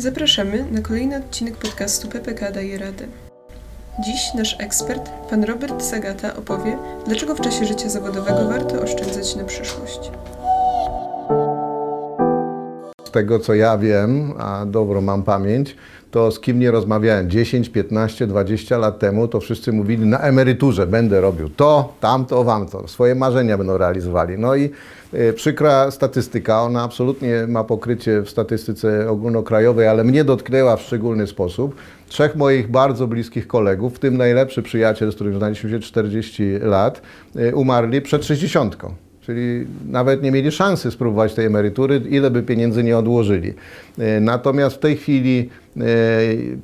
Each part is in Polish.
Zapraszamy na kolejny odcinek podcastu PPK daje radę. Dziś nasz ekspert, pan Robert Sagata, opowie, dlaczego w czasie życia zawodowego warto oszczędzać na przyszłość. Z tego co ja wiem, a dobro mam pamięć, to z kim nie rozmawiałem 10, 15, 20 lat temu, to wszyscy mówili na emeryturze będę robił to, tamto, wamto, swoje marzenia będą realizowali. No i y, przykra statystyka, ona absolutnie ma pokrycie w statystyce ogólnokrajowej, ale mnie dotknęła w szczególny sposób. Trzech moich bardzo bliskich kolegów, w tym najlepszy przyjaciel, z którym znaliśmy się 40 lat, y, umarli przed 60. Czyli nawet nie mieli szansy spróbować tej emerytury, ile by pieniędzy nie odłożyli. E, Natomiast w tej chwili e,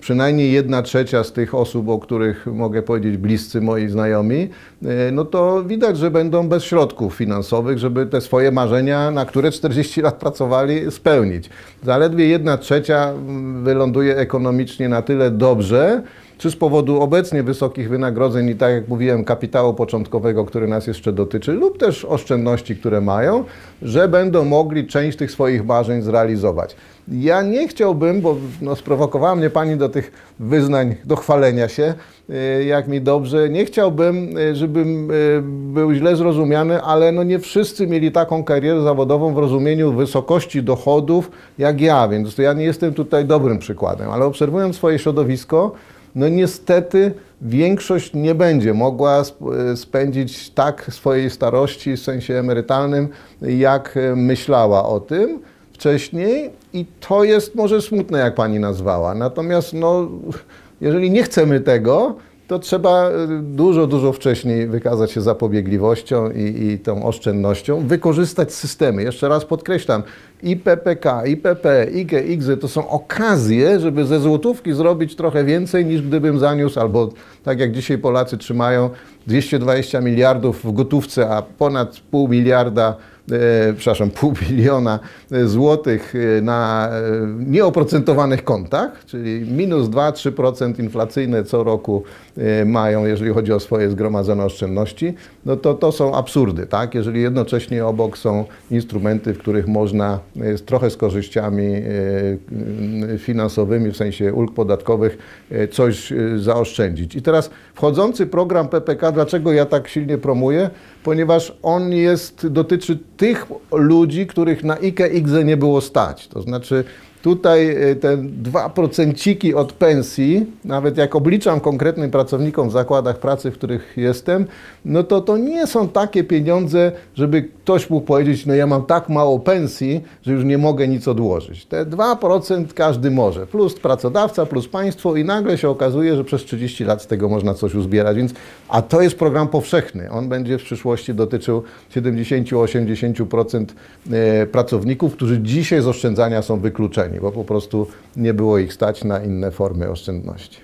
przynajmniej jedna trzecia z tych osób, o których mogę powiedzieć bliscy moi znajomi, e, no to widać, że będą bez środków finansowych, żeby te swoje marzenia, na które 40 lat pracowali, spełnić. Zaledwie jedna trzecia mm, wyląduje ekonomicznie na tyle dobrze, czy z powodu obecnie wysokich wynagrodzeń i tak jak mówiłem, kapitału początkowego, który nas jeszcze dotyczy, lub też oszczędności, które mają, że będą mogli część tych swoich marzeń zrealizować. Ja nie chciałbym, bo no, sprowokowała mnie Pani do tych wyznań, do chwalenia się, y, jak mi dobrze. Nie chciałbym, y, żebym y, był źle zrozumiany, ale no nie wszyscy mieli taką karierę zawodową w rozumieniu wysokości dochodów jak ja, więc to ja nie jestem tutaj dobrym przykładem, ale obserwując swoje środowisko, no niestety większość nie będzie mogła sp- spędzić tak swojej starości w sensie emerytalnym, jak e, myślała o tym wcześniej i to jest może smutne, jak pani nazwała. Natomiast no, jeżeli nie chcemy tego, to trzeba e, dużo, dużo wcześniej wykazać się zapobiegliwością i, i tą oszczędnością, wykorzystać systemy. Jeszcze raz podkreślam, i PPK, i PP, i to są okazje, żeby ze złotówki zrobić trochę więcej niż gdybym zaniósł, albo tak jak dzisiaj Polacy trzymają 220 miliardów w gotówce, a ponad pół miliarda przepraszam, pół biliona e, złotych e, na e, nieoprocentowanych kontach, czyli minus 2-3% inflacyjne co roku e, mają, jeżeli chodzi o swoje zgromadzone oszczędności, no to to są absurdy, tak? Jeżeli jednocześnie obok są instrumenty, w których można e, z trochę z korzyściami e, e, finansowymi, w sensie ulg podatkowych, e, coś e, zaoszczędzić. I teraz wchodzący program PPK, dlaczego ja tak silnie promuję? Ponieważ on jest, dotyczy tych ludzi, których na IKE nie było stać. To znaczy tutaj e, te 2% od pensji, nawet jak obliczam konkretnym pracownikom w zakładach pracy, w których jestem, no to to nie są takie pieniądze, żeby ktoś mógł powiedzieć, no ja mam tak mało pensji, że już nie mogę nic odłożyć. Te 2% każdy może, plus pracodawca, plus państwo i nagle się okazuje, że przez 30 lat z tego można coś uzbierać, więc, a to jest program powszechny. On będzie w przyszłości dotyczył 70-80% e, pracowników, którzy dzisiaj z oszczędzania są wykluczeni, bo po prostu nie było ich stać na inne formy oszczędności.